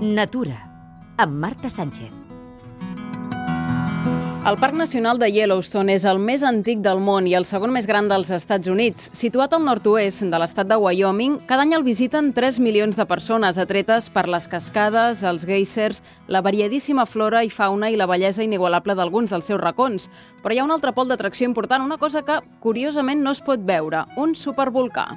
Natura, amb Marta Sánchez. El Parc Nacional de Yellowstone és el més antic del món i el segon més gran dels Estats Units. Situat al nord-oest de l'estat de Wyoming, cada any el visiten 3 milions de persones atretes per les cascades, els geysers, la variadíssima flora i fauna i la bellesa inigualable d'alguns dels seus racons. Però hi ha un altre pol d'atracció important, una cosa que, curiosament, no es pot veure, un supervolcà.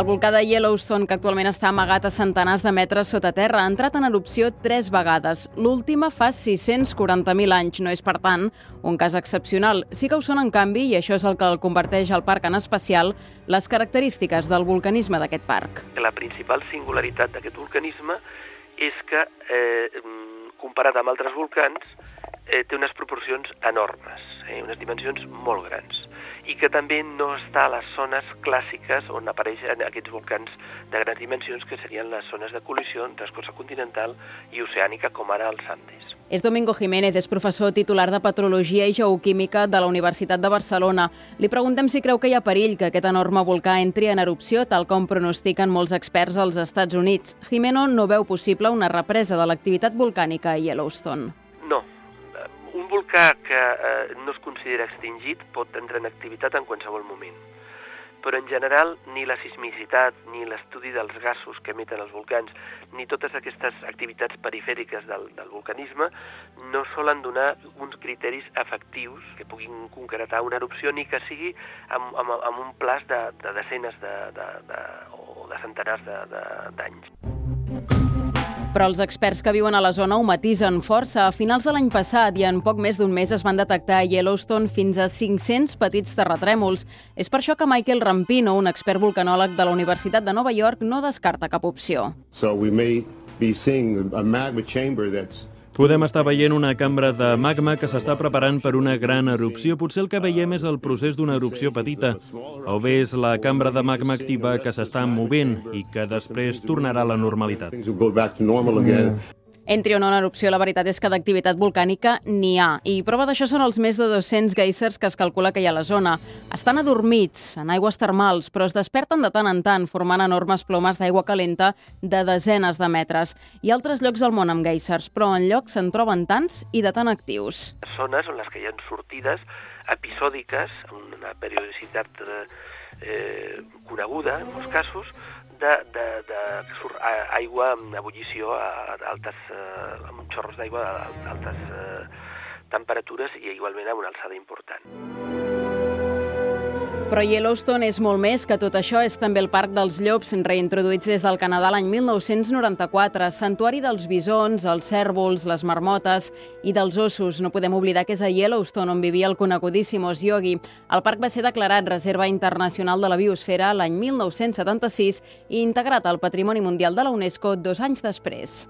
El volcà de Yellowstone, que actualment està amagat a centenars de metres sota terra, ha entrat en erupció tres vegades. L'última fa 640.000 anys, no és, per tant, un cas excepcional. Sí que ho són, en canvi, i això és el que el converteix al parc en especial, les característiques del vulcanisme d'aquest parc. La principal singularitat d'aquest vulcanisme és que, eh, comparat amb altres volcans, eh, té unes proporcions enormes, eh, unes dimensions molt grans i que també no està a les zones clàssiques on apareixen aquests volcans de grans dimensions que serien les zones de col·lisió entre escorça continental i oceànica com ara els Andes. És Domingo Jiménez, és professor titular de Petrologia i Geoquímica de la Universitat de Barcelona. Li preguntem si creu que hi ha perill que aquest enorme volcà entri en erupció, tal com pronostiquen molts experts als Estats Units. Jimeno no veu possible una represa de l'activitat volcànica a Yellowstone volcà que eh, no es considera extingit pot entrar en activitat en qualsevol moment. Però en general ni la sismicitat, ni l'estudi dels gasos que emeten els volcans, ni totes aquestes activitats perifèriques del, del vulcanisme no solen donar uns criteris efectius que puguin concretar una erupció ni que sigui amb, amb, amb un plaç de, de desenes de, de, de, o de centenars d'anys. Però els experts que viuen a la zona ho matisen força. A finals de l'any passat i en poc més d'un mes es van detectar a Yellowstone fins a 500 petits terratrèmols. És per això que Michael Rampino, un expert vulcanòleg de la Universitat de Nova York, no descarta cap opció. So we may be seeing a magma chamber that's Podem estar veient una cambra de magma que s'està preparant per una gran erupció. Potser el que veiem és el procés d'una erupció petita, o bé és la cambra de magma activa que s'està movent i que després tornarà a la normalitat. Entri o no en erupció, la veritat és que d'activitat volcànica n'hi ha. I prova d'això són els més de 200 geysers que es calcula que hi ha a la zona. Estan adormits, en aigües termals, però es desperten de tant en tant, formant enormes plomes d'aigua calenta de desenes de metres. Hi ha altres llocs al món amb geysers, però en llocs se'n troben tants i de tan actius. Zones on les que hi ha sortides episòdiques, amb una periodicitat eh, coneguda, en molts casos, de, de, de surt aigua amb ebullició a, altes, eh, amb xorros d'aigua a altes eh, temperatures i igualment amb una alçada important. Però Yellowstone és molt més que tot això. És també el Parc dels Llops, reintroduïts des del Canadà l'any 1994, santuari dels bisons, els cèrvols, les marmotes i dels ossos. No podem oblidar que és a Yellowstone on vivia el conegudíssim Os Yogi. El parc va ser declarat Reserva Internacional de la Biosfera l'any 1976 i integrat al Patrimoni Mundial de la UNESCO dos anys després.